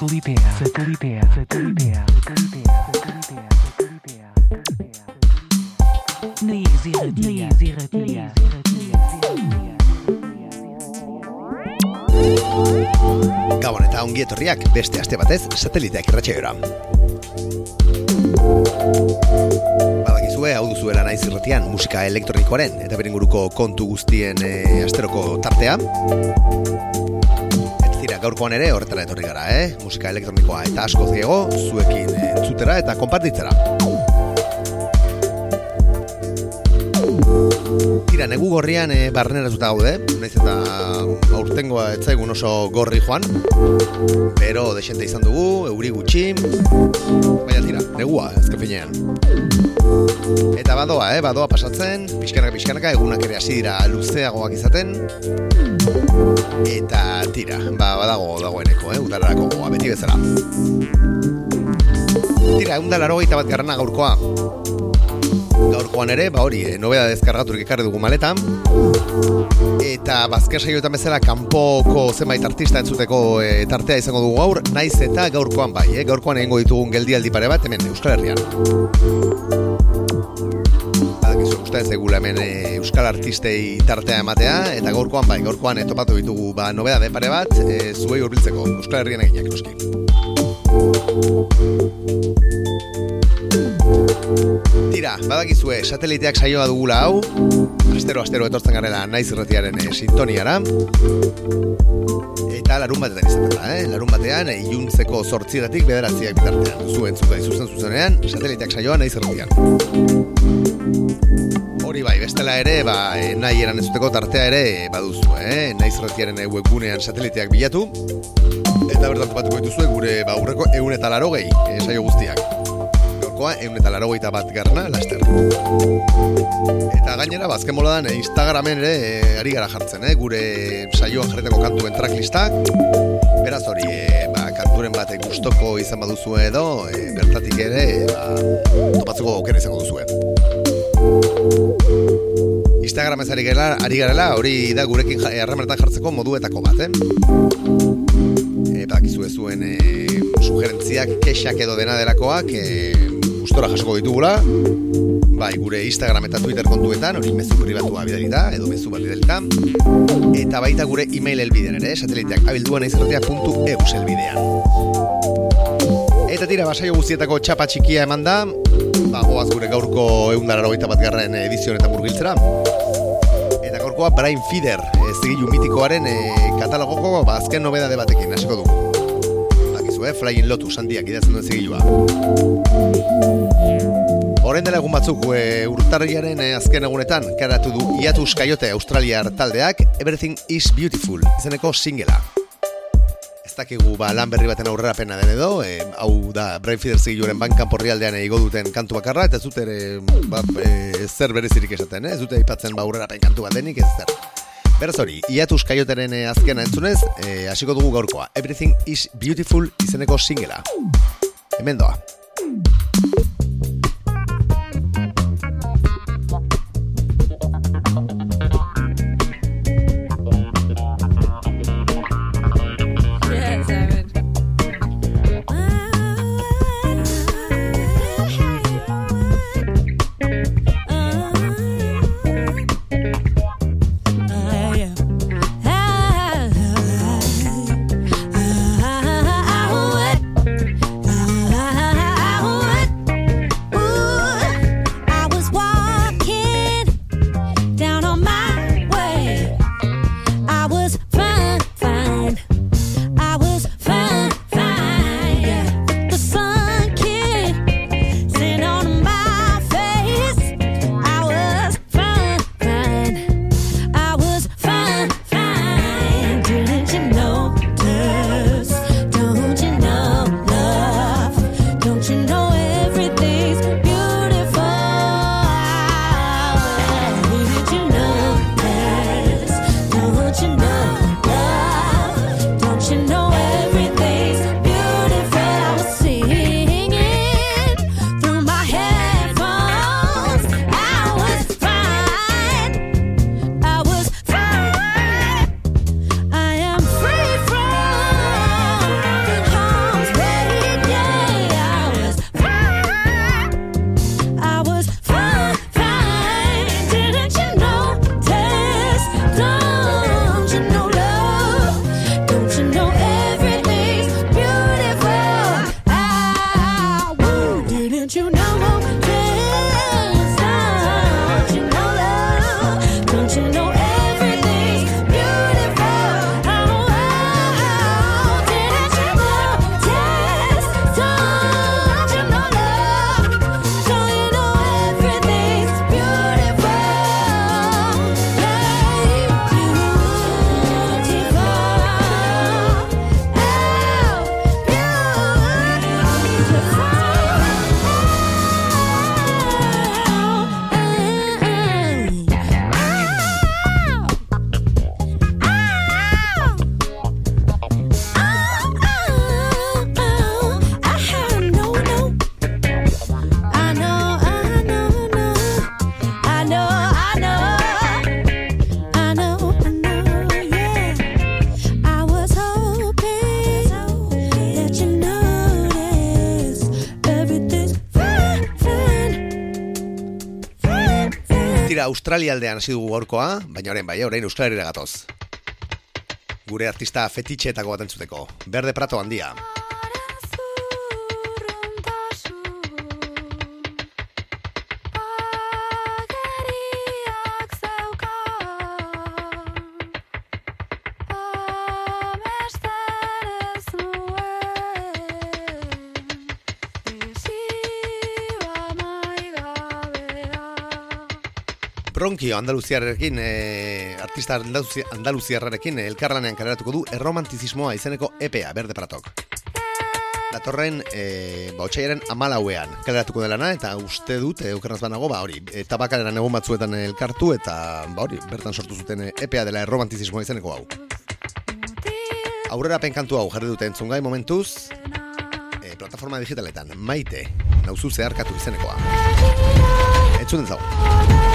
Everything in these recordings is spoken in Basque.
Satelitea, satelitea, satelitea, satelitea, satelitea, satelitea, satelitea. Naiz irratia, naiz irratia, Gabon eta ongi etorriak beste aste batez sateliteak irratxeora. Badakizue, hau duzuela naiz irratian musika elektronikoaren eta berenguruko kontu guztien e, asteroko tartea. Ez dira, gaurkoan ere horretara etorri gara, eh? Musika elektronikoa eta askoz gehiago zuekin e, entzutera eta konpartitzera. Tira, negu gorrian e, barneratuta gaude, naiz eta aurtengoa etzaigun oso gorri joan, pero desente izan dugu, euri gutxi, baina tira, negua, ezken finean. Eta badoa, eh, badoa pasatzen, pixkanaka pixkanaka egunak ere hasi dira luzeagoak izaten, eta tira, ba, badago dagoeneko, eh, udararako goa, beti bezala. Tira, egun da laro bat garrana gaurkoa, gaurkoan ere, ba hori, e, nobeda deskargaturik ekarri dugu maletan. Eta bazker saioetan bezala kanpoko zenbait artista entzuteko e, tartea izango dugu gaur, naiz eta gaurkoan bai, eh? gaurkoan egingo ditugun geldialdi pare bat hemen Euskal Herrian. Badakizu, usta ez egula hemen e, Euskal Artistei tartea ematea eta gaurkoan bai, gaurkoan etopatu ditugu ba, nobeda de pare bat, e, zuei urbiltzeko Euskal Herrian eginak noski badakizue, sateliteak saioa dugula hau. Astero, astero etortzen garela naiz irratiaren e, sintoniara. Eta larun batetan izaten da, eh? Larun batean, e, iluntzeko zortzigatik bederatziak bitartean. Zuen zuta izuzen zuzenean, sateliteak saioa naiz irratian. Hori bai, bestela ere, ba, e, nahi eran ezuteko tartea ere baduzu, eh? Naiz irratiaren e, webgunean sateliteak bilatu. Eta bertan topatuko dituzue gure ba, aurreko egun eta laro gehi, e, saio guztiak gaurkoa egun eta laro bat garna laster. Eta gainera, bazken boladan, e, Instagramen ere e, ari gara jartzen, eh? gure saioan jarreteko kantuen tracklistak. Beraz hori, e, ba, kanturen bat gustoko izan baduzu edo, e, bertatik ere, e, ba, topatzeko aukera izango duzu Instagram ez ari garela, ari garela, hori da gurekin harremanetan jartzeko moduetako bat, eh? E, badakizu ez zuen e, sugerentziak, kexak edo dena delakoak e, gustora jasoko ditugula. Bai gure Instagram eta Twitter kontuetan hori mezu pribatua bidalita edo mezu bat bidalita eta baita gure email elbidean ere sateliteak abilduan eizerratia.eu elbidean eta tira basaio guztietako txapa txikia eman da. Ba, gure gaurko eundararo bat garren edizionetan murgiltzera. Eta gaurkoa Brian Feeder zigilu mitikoaren e, katalogoko ba, azken nobedade batekin hasiko dugu Bakizu, eh? Flying Lotus handiak idazten duen zigilua Horren dela egun batzuk e, urtarriaren e, azken egunetan karatu du Iatus Kaiote Australiar taldeak Everything is Beautiful izeneko singela Ez dakigu ba, lan berri baten aurrera pena den edo e, hau da Brian Feeder zigiluaren bankan porrialdean igo duten kantu bakarra eta ez dute ere ba, e, zer berezirik esaten, eh? ez dute aipatzen ba, aurrera pen kantu bat denik ez zer Beraz hori, Iatus Kaioteren e, azkena entzunez, e, hasiko dugu gaurkoa. Everything is Beautiful izeneko singela. Hemen doa Australia aldean hasi dugu gaurkoa, baina orain bai, orain Australia gatoz. Gure artista fetitxeetako bat entzuteko. Berde Prato handia. Bronkio Andaluziarrekin, e, artista Andaluzi- Andaluziarrarekin eh, elkarlanean kaleratuko du erromantizismoa izeneko EPA, Berde Pratok. Datorren, e, ba, otxaiaren amalauean kaleratuko delana, eta uste dut, e, banago, ba, hori, e, tabakaleran egun batzuetan elkartu, eta, ba, hori, bertan sortu zuten e, EPA dela erromantizismoa izeneko hau. Aurrera penkantu hau jarri dute entzungai momentuz, e, plataforma digitaletan, maite, nauzu zeharkatu izenekoa. Entzun dentzago.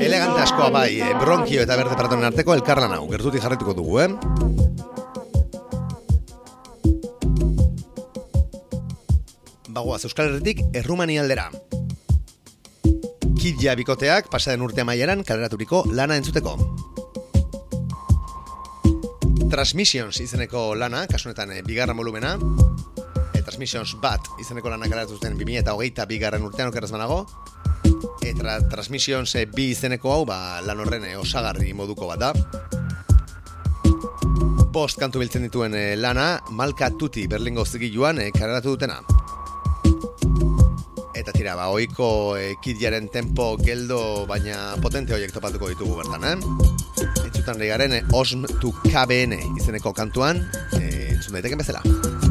Elegante askoa bai, eh, bronkio eta berde pratonen arteko elkarlan hau, gertutik jarrituko dugu, eh? Bagoaz, Euskal Herritik Errumani aldera. Kidja bikoteak pasaden urte amaieran kaleraturiko lana entzuteko. Transmissions izeneko lana, kasunetan eh, bigarren volumena, e, Transmissions bat izeneko lana kaleratu zuten 2000 eta hogeita bigarren urtean okerraz banago, eta Transmissions eh, bi izeneko hau, ba, lan horren eh, osagarri moduko bat da. Bost kantu biltzen dituen eh, lana, Malka Tuti Berlingo zigiluan eh, kaleratu dutena. Eta tira, ba, oiko e, kidjaren tempo geldo, baina potente horiek topatuko ditugu bertan, eh? Entzutan garen, e, Osm to KBN izeneko kantuan, e, entzun daiteken bezala.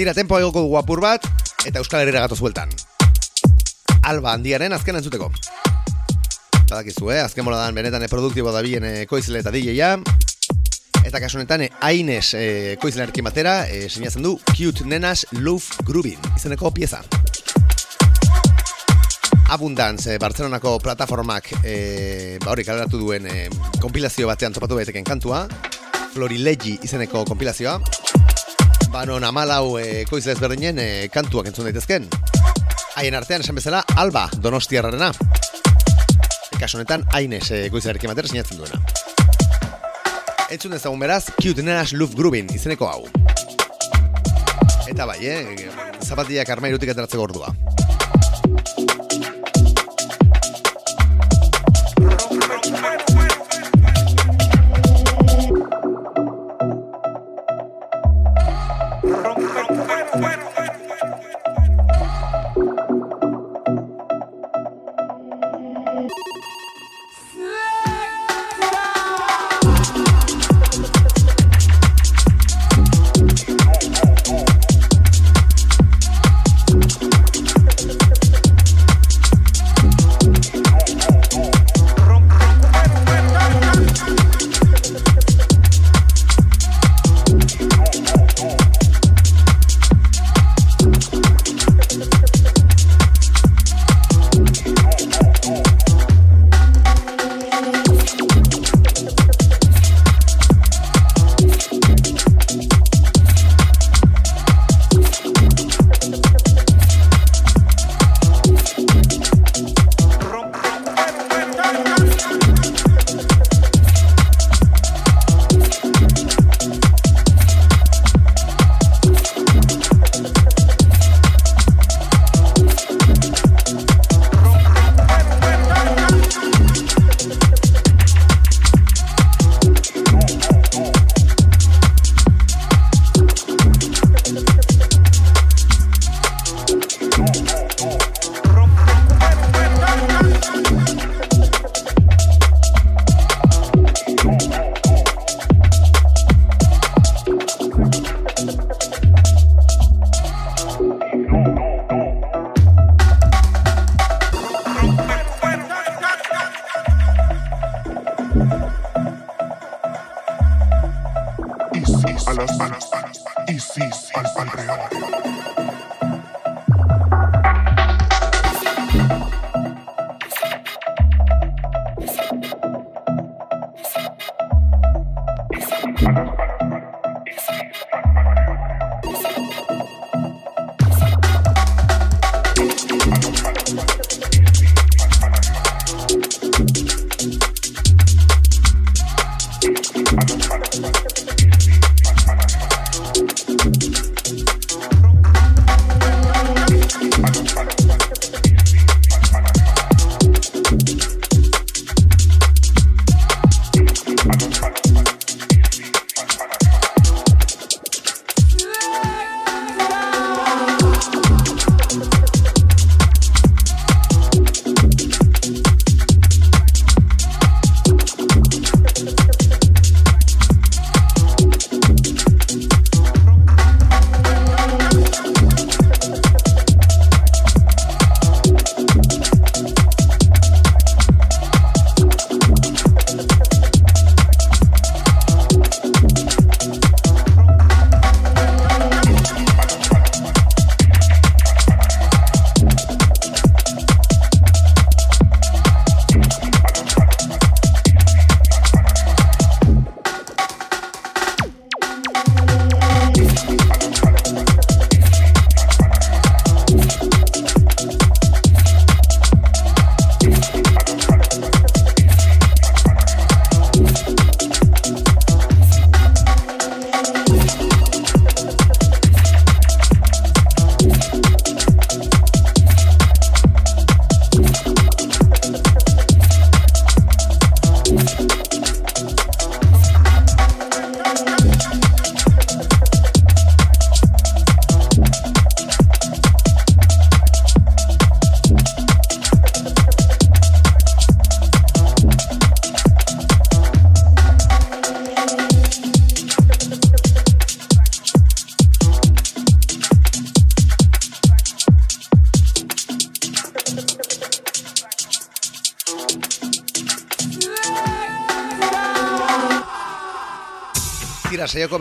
Tira, tempo egoko dugu apur bat, eta Euskal Herriera gatoz bueltan. Alba handiaren azken entzuteko. Badakizu, eh? Azken moladan benetan produktibo da bien koizle eta DJ-a. Eta kasu honetan, eh, Aines eh, koizlearekin batera, eh, sinatzen du Cute Nenas Love Groovin, izeneko pieza. Abundance, eh, Barcelonako plataformak eh, ba hori kaleratu duen eh, kompilazio batean topatu daiteken kantua, Florilegi izeneko kompilazioa. Ba non amalau eh, koizle ezberdinen eh, kantuak entzun daitezken. Haien artean esan bezala Alba Donostiarrarena. Kasu honetan Aines eh, koizlearekin batera sinatzen duena. Entzun ezagun beraz, Cute Nenas Love Groovin izeneko hau. Eta bai, eh? Zapatiak armairutik ateratzeko ordua.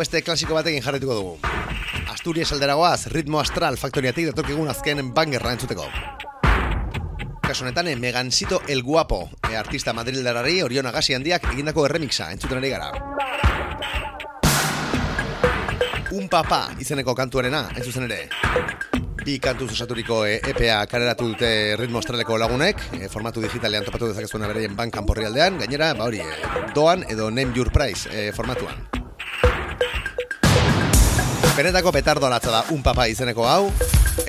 beste klasiko batekin jarretuko dugu. Asturias alderagoaz, ritmo astral faktoriatik datorkigun azken bangerra entzuteko. Kasu honetan, eh, Megansito El Guapo, e, artista madrildarari Orion Agasi handiak egindako erremixa entzuten ari gara. Un Papa izeneko kantuarena, hain ere. Bi kantu osaturiko eh, e, EPA kareratu dute ritmo astraleko lagunek, e, formatu digitalean topatu dezakezuena beraien bankan porrialdean, gainera, ba hori, e, doan edo name your price e, formatuan. Benetako petardo latza da un papa izeneko hau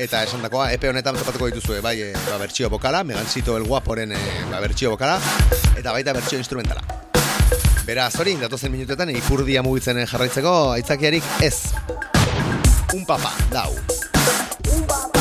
eta esandakoa epe honetan topatuko dituzue bai e, ba bertsio bokala, megantzito el guaporen e, ba bertsio bokala eta baita bertsio instrumentala. Beraz, hori, datozen minutetan, ipurdia mugitzen eh, jarraitzeko, aitzakiarik ez. Un papa, dau. Un papa.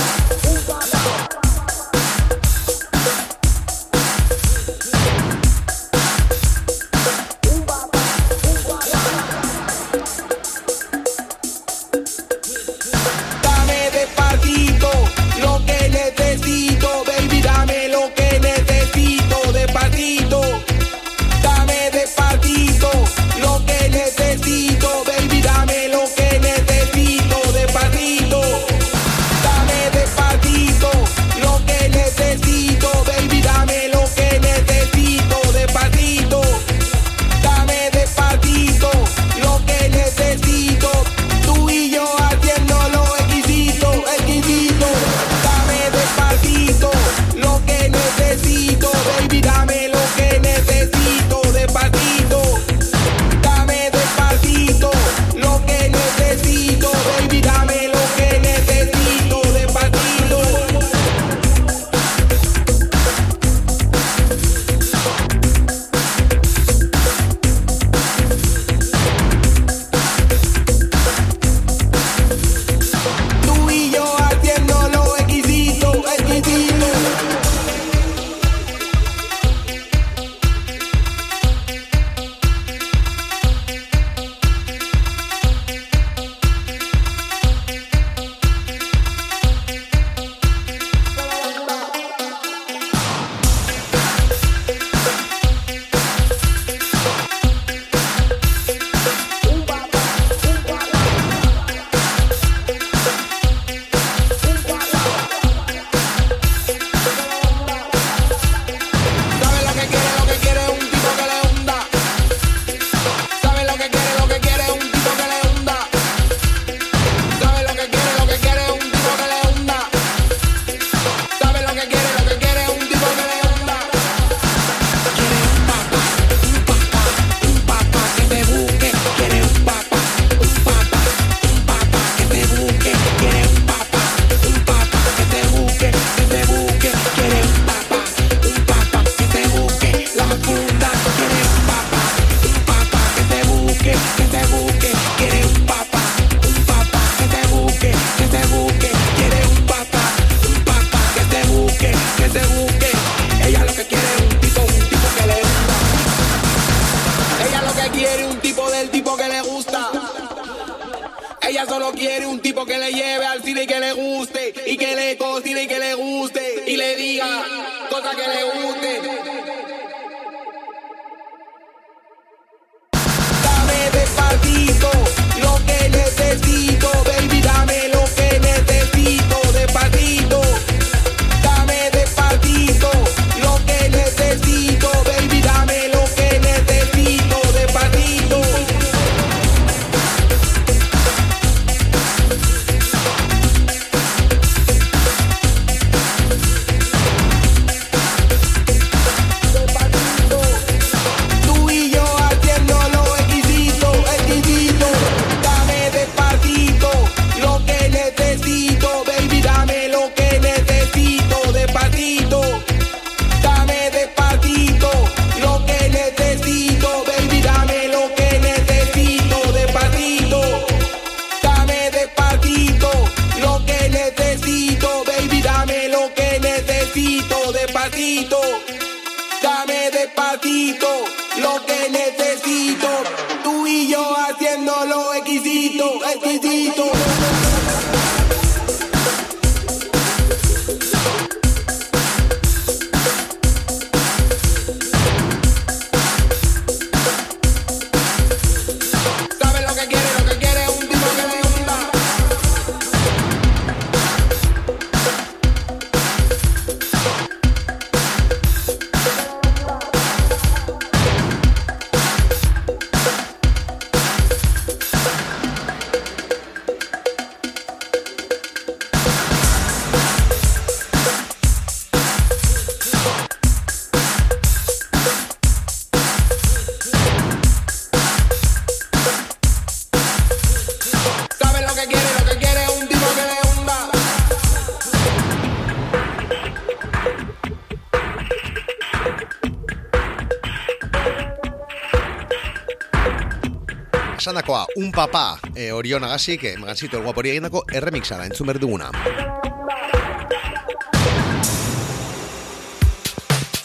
Esandakoa, un papa e, Orion Agasik, e, magansito el guapori egindako erremixara, entzun behar duguna.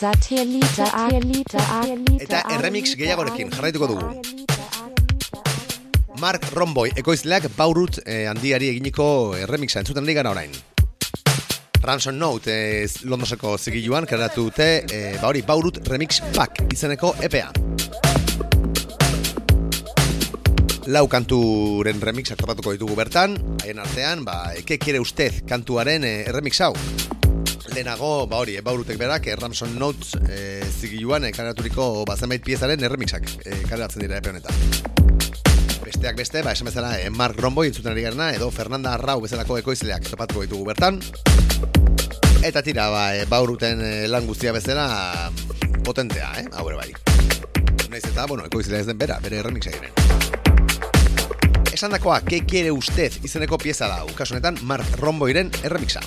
Satellite, Satellite, Satellite, Eta erremix gehiagorekin jarraituko dugu. Mark Romboy ekoizleak baurut eh, handiari eginiko erremixa entzuten gara orain. Ransom Note eh, Londoseko zigiluan karatu dute eh, ba hori baurut remix pack izeneko EPA. Lau kanturen remixak topatuko ditugu bertan, haien artean, ba, eke kiere ustez kantuaren eh, erremix hau. Lehenago, ba hori, eh, baurutek berak, eh, Ramson Notes eh, zigiluan eh, karaturiko bazenbait piezaren erremixak eh, kareratzen dira epe honetan. Besteak beste, ba, esan bezala, eh, Mark Romboy entzuten ari garena, edo Fernanda Arrau bezalako ekoizleak topatuko ditugu bertan. Eta tira, ba, e, bauruten e, lan guztia bezala potentea, eh? Hau ere bai. Naiz eta, bueno, ekoizlea ez den bera, bere remixa eginen. Esan dakoa, ke quiere usted izeneko pieza da, kasu honetan, Mark Romboiren erremixa.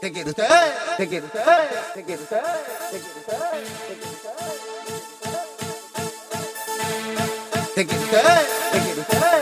Te quiere usted, te quiere usted, te quiere usted, te quiere usted, te quiere usted. Te quiere usted,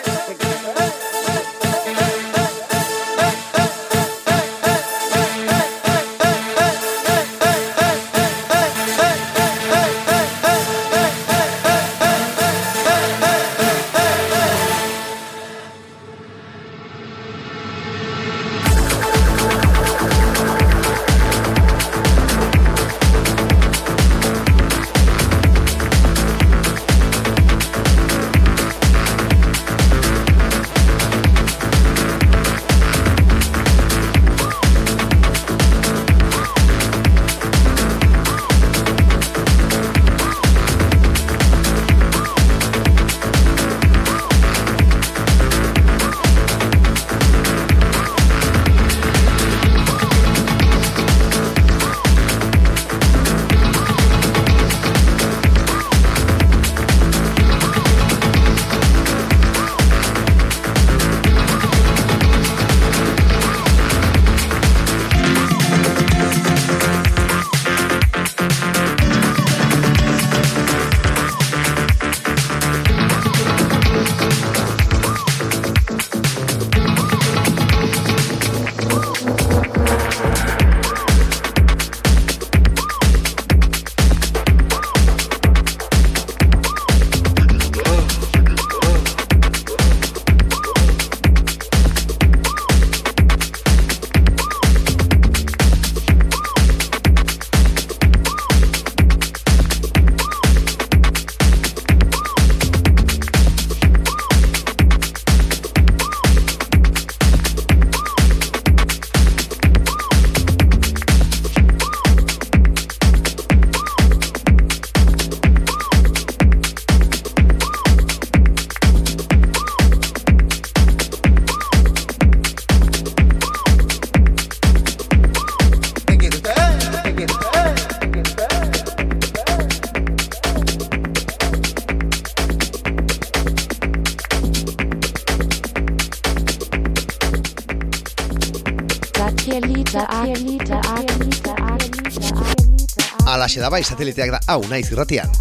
Alaxe da bai, sateliteak da hau naiz irratian.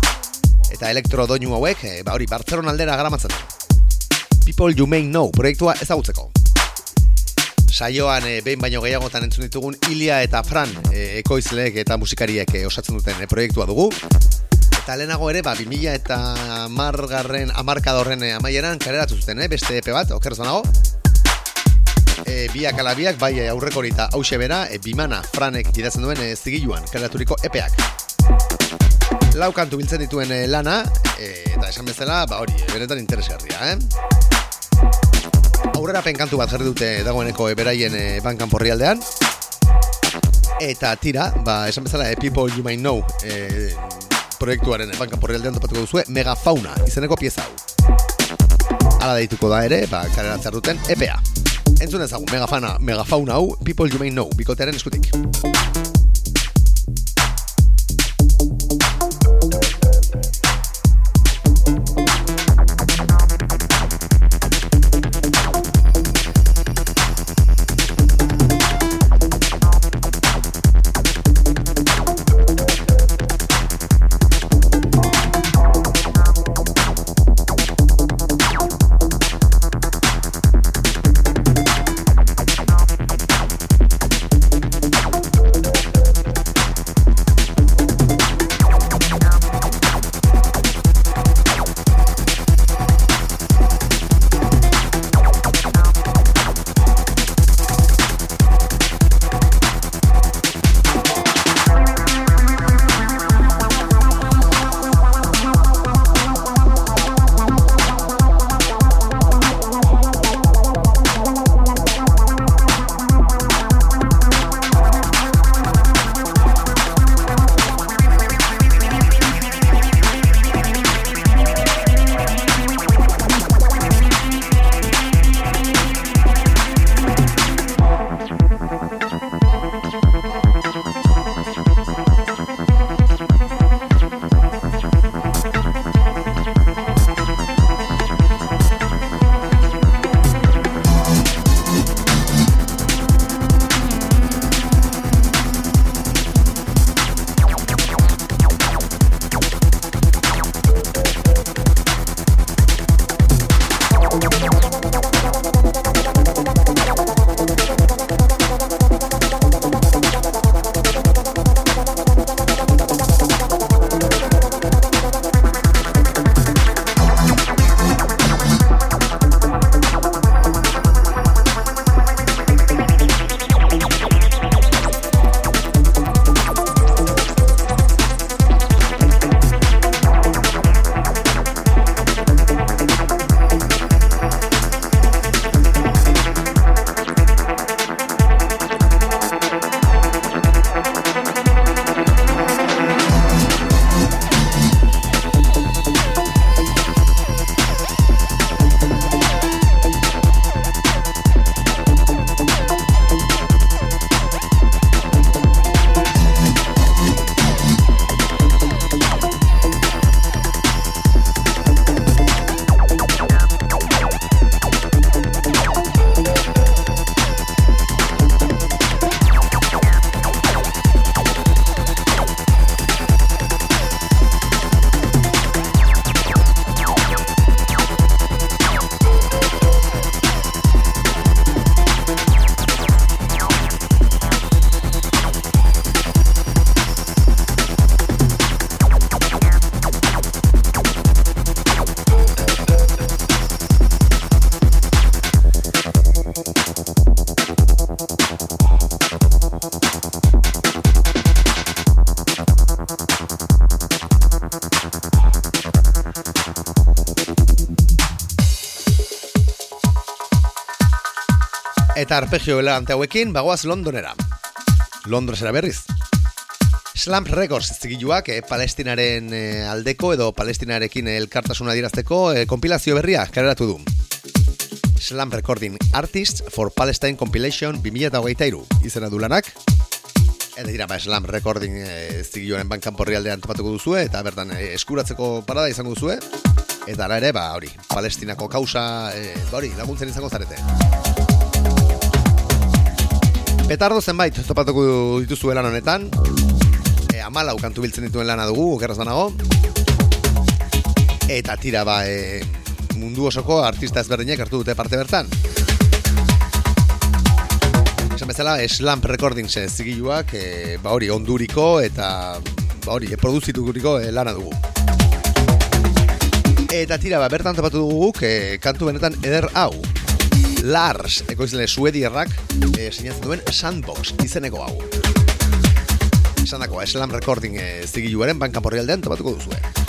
Eta elektrodoinu hauek, e, ba hori, Bartzeron aldera garamatzen. People You May Know proiektua ezagutzeko. Saioan e, behin baino gehiagotan entzun ditugun Ilia eta Fran e, ekoizleek eta musikariek e, osatzen duten e, proiektua dugu. Eta lehenago ere, ba, 2000 eta margarren amarkadorren amaieran kareratu zuten, eh? beste epe bat, oker nago. E, biak ala biak, bai aurreko hori eta hause bera, e, bimana Franek idatzen duen e, zigiluan kareraturiko epeak. Lau kantu biltzen dituen e, lana, e, eta esan bezala, ba hori, e, benetan interesgarria, eh? Aurrera penkantu bat jarri dute dagoeneko beraien bankan porrialdean. Eta tira, ba, esan bezala, People You Might Know e, proiektuaren bankan porrialdean topatuko duzue, Megafauna, izeneko pieza hau. Hala deituko da ere, ba, kareratzea duten EPA. Entzun ezagun, Megafauna, Megafauna hau, People You May Know, bikotearen eskutik. Eta arpegio elegante hauekin, bagoaz Londonera. Londresera berriz. Slump Records zigiluak eh, palestinaren eh, aldeko edo palestinarekin elkartasuna dirazteko eh, kompilazio berria kareratu du. Slump Recording Artists for Palestine Compilation 2023 izena du lanak. Eta dira, ba, Slump Recording eh, zigiluaren bankan porrialdean topatuko duzue, eta bertan eh, eskuratzeko parada izango duzue. Eta ara ere, ba, hori, palestinako kausa, eh, ba, hori, laguntzen izango zarete. Petardo zenbait topatuko dituzue lan honetan. E, amalau kantu biltzen dituen lana dugu, okerraz banago. Eta tira ba, e, mundu osoko artista ezberdinek hartu dute parte bertan. Esan bezala, Slamp Recordings e, zigiluak, e, ba hori, onduriko eta ba hori, e, produzituriko e, lana dugu. Eta tira, ba, bertan topatu dugu guk, e, kantu benetan eder hau. Lars, ekoizle suedierrak, e, sinatzen duen Sandbox izeneko hau. Esan dako, Slam Recording e, zigiluaren banka porri aldean topatuko duzue.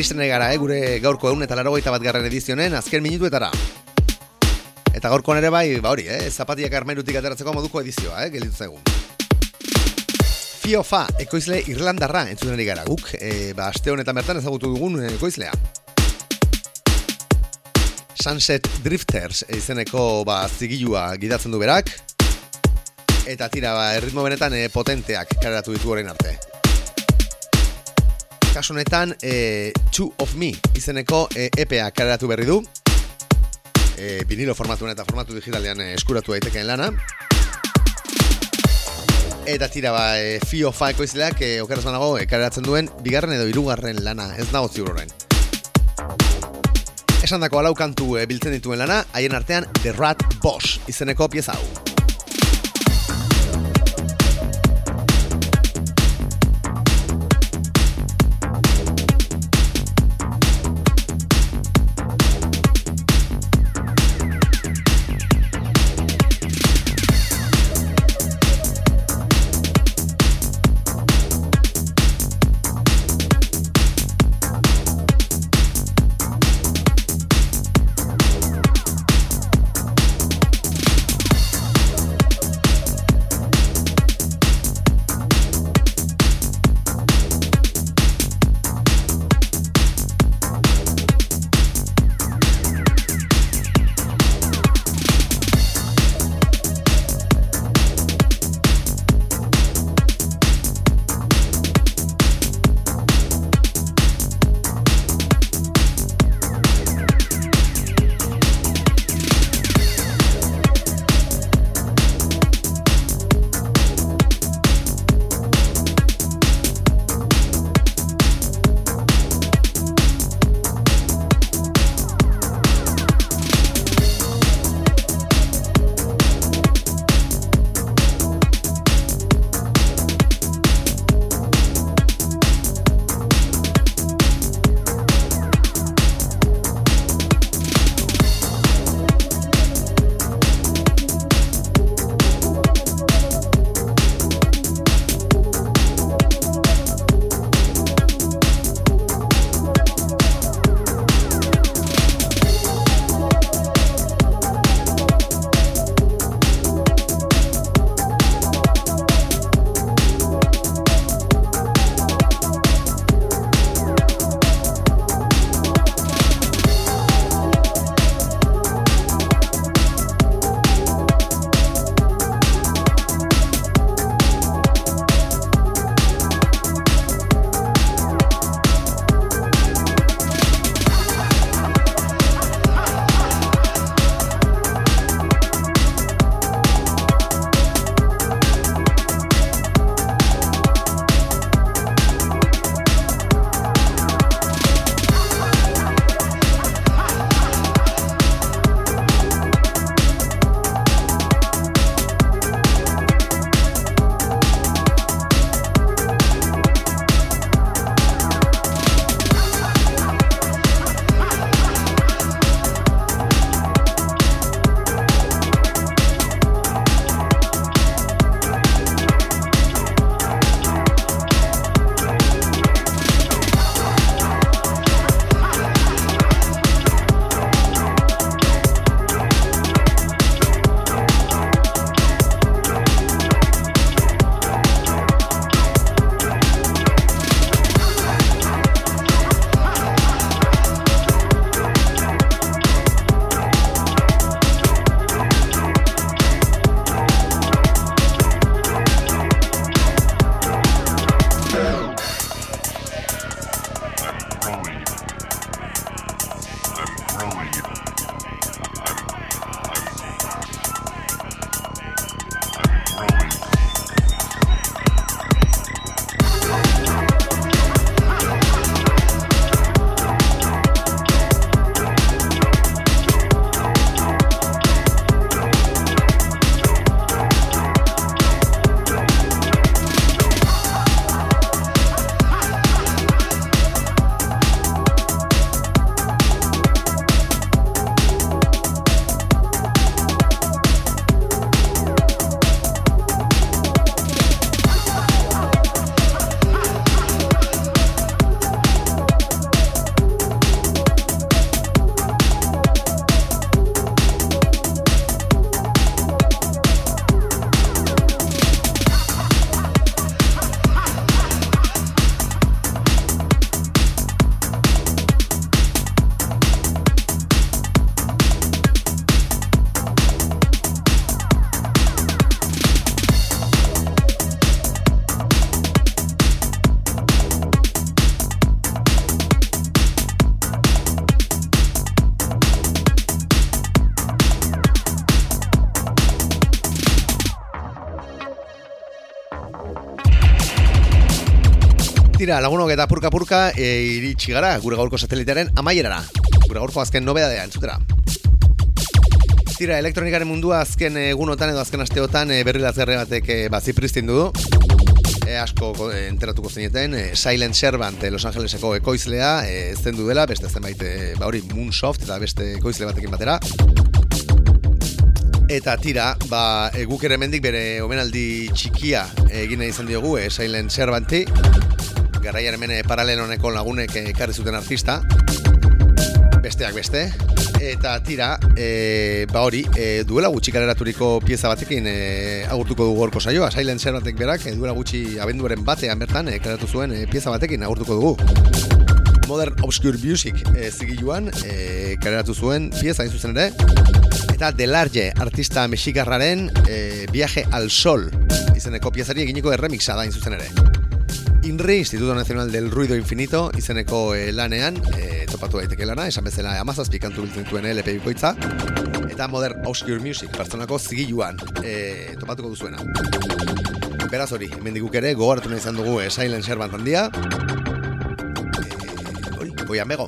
Iristen gara, eh, gure gaurko egun eta larogeita bat garren edizionen azken minutuetara. Eta gaurkoan ere bai, ba hori, eh, zapatiak armairutik ateratzeko moduko edizioa, eh, gelitu zaigun. Fiofa, ekoizle Irlandarra entzuten ari gara guk, e, ba, aste honetan bertan ezagutu dugun eh, ekoizlea. Sunset Drifters izeneko ba, zigilua gidatzen du berak, eta tira, ba, erritmo benetan e, potenteak kareratu ditu orain arte. Kasu honetan, e, Two of Me izeneko e, EPA kareratu berri du, e, vinilo formatuan eta formatu digitalean eskuratu daitekeen lana, Eta tira ba, e, Fio Faeko izleak, e, okeraz banago, e, kaleratzen duen, bigarren edo hirugarren lana, ez nago ziur horren. Esan dako alau kantu e, biltzen dituen lana, haien artean The Rat Boss izeneko pieza hau. Tira, lagunok eta purka-purka e, iritsi gara gure gaurko satelitearen amaierara. Gure gaurko azken nobedadea entzutera. Tira, elektronikaren mundua azken egunotan edo azken asteotan e, berri lazerre batek e, bazipristin du. E, asko e, enteratuko zineten, e, Silent Servant e, Los Angeleseko ekoizlea e, zen du dela, beste zenbait, e, ba hori Moonsoft eta beste ekoizle batekin batera. Eta tira, ba, e, guk ere mendik bere omenaldi txikia egin izan diogu, e, Silent Servanti. Garaian hemen e, paraleloneko lagunek e, ekarri zuten artista. Besteak beste. Eta tira, e, ba hori, e, duela gutxi kaleraturiko pieza batekin e, agurtuko dugu gorko saioa. Silent Servantek berak, e, duela gutxi abenduaren batean bertan, e, kaleratu zuen e, pieza batekin agurtuko dugu. Modern Obscure Music e, zigiluan, e, kaleratu zuen pieza hain zuzen ere, eta Delarge artista mexikarraren e, Viaje al Sol izeneko piezari eginiko erremixa da zuzen ere. INRI, Instituto Nacional del Ruido Infinito, izeneko e, lanean, e, topatu daiteke lana, esan bezala amazazpi kantu biltzen duen LP bikoitza, eta Modern Obscure Music, pertsonako zigiluan, e, topatuko duzuena. Beraz hori, hemen diguk ere, gogoratu nahi izan dugu e, Silent Servant handia, e, hori, goian bego.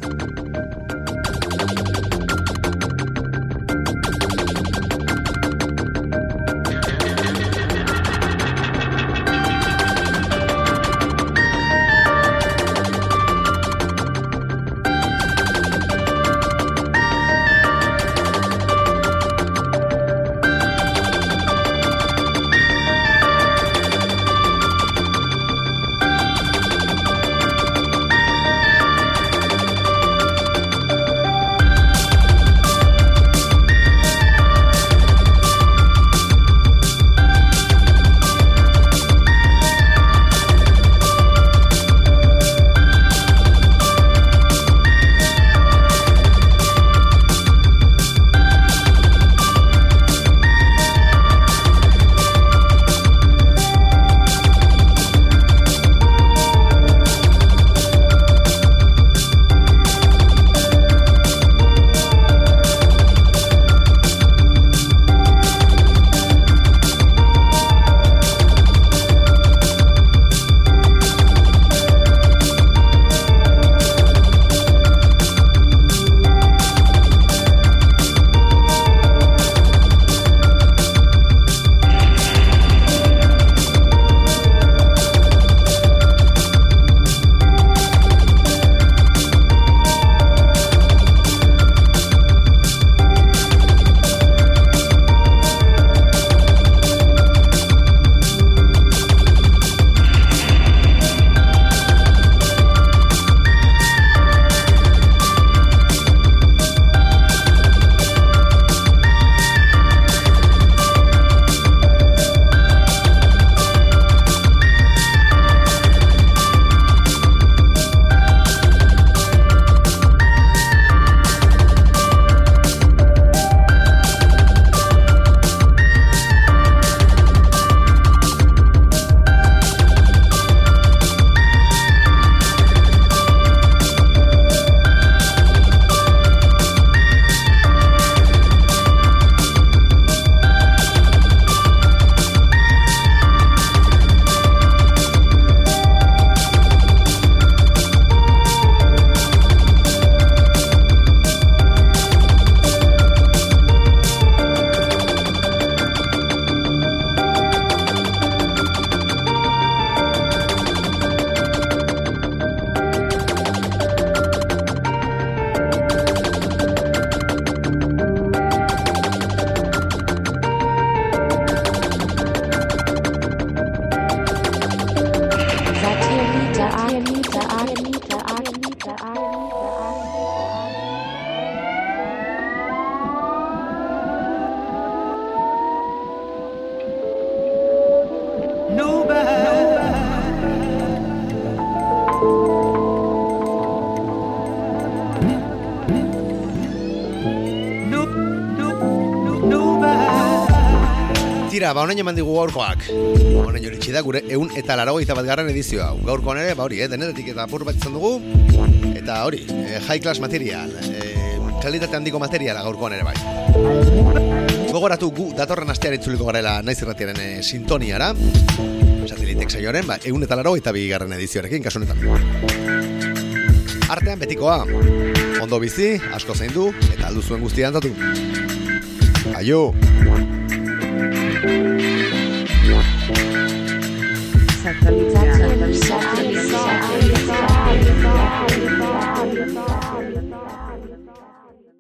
Ba honen eman digu gaurkoak. Honen joritxi da gure eun eta larago bat garren edizioa. Gaurkoan ere, ba hori, eh, denetetik eta apur bat izan dugu. Eta hori, eh, high class material, eh, kalitate handiko materiala gaurkoan ere bai. Gogoratu gu datorren astean itzuliko garela naiz irratiaren eh, sintoniara. Satelitek saioaren, ba, egun eta laro eta bigarren edizioarekin, kasu honetan. Artean betikoa, ondo bizi, asko zein du, eta aldu zuen guztia antatu. Aio! Exactly. Exactly. Exactly. Exactly. Exactly. Exactly. Exactly.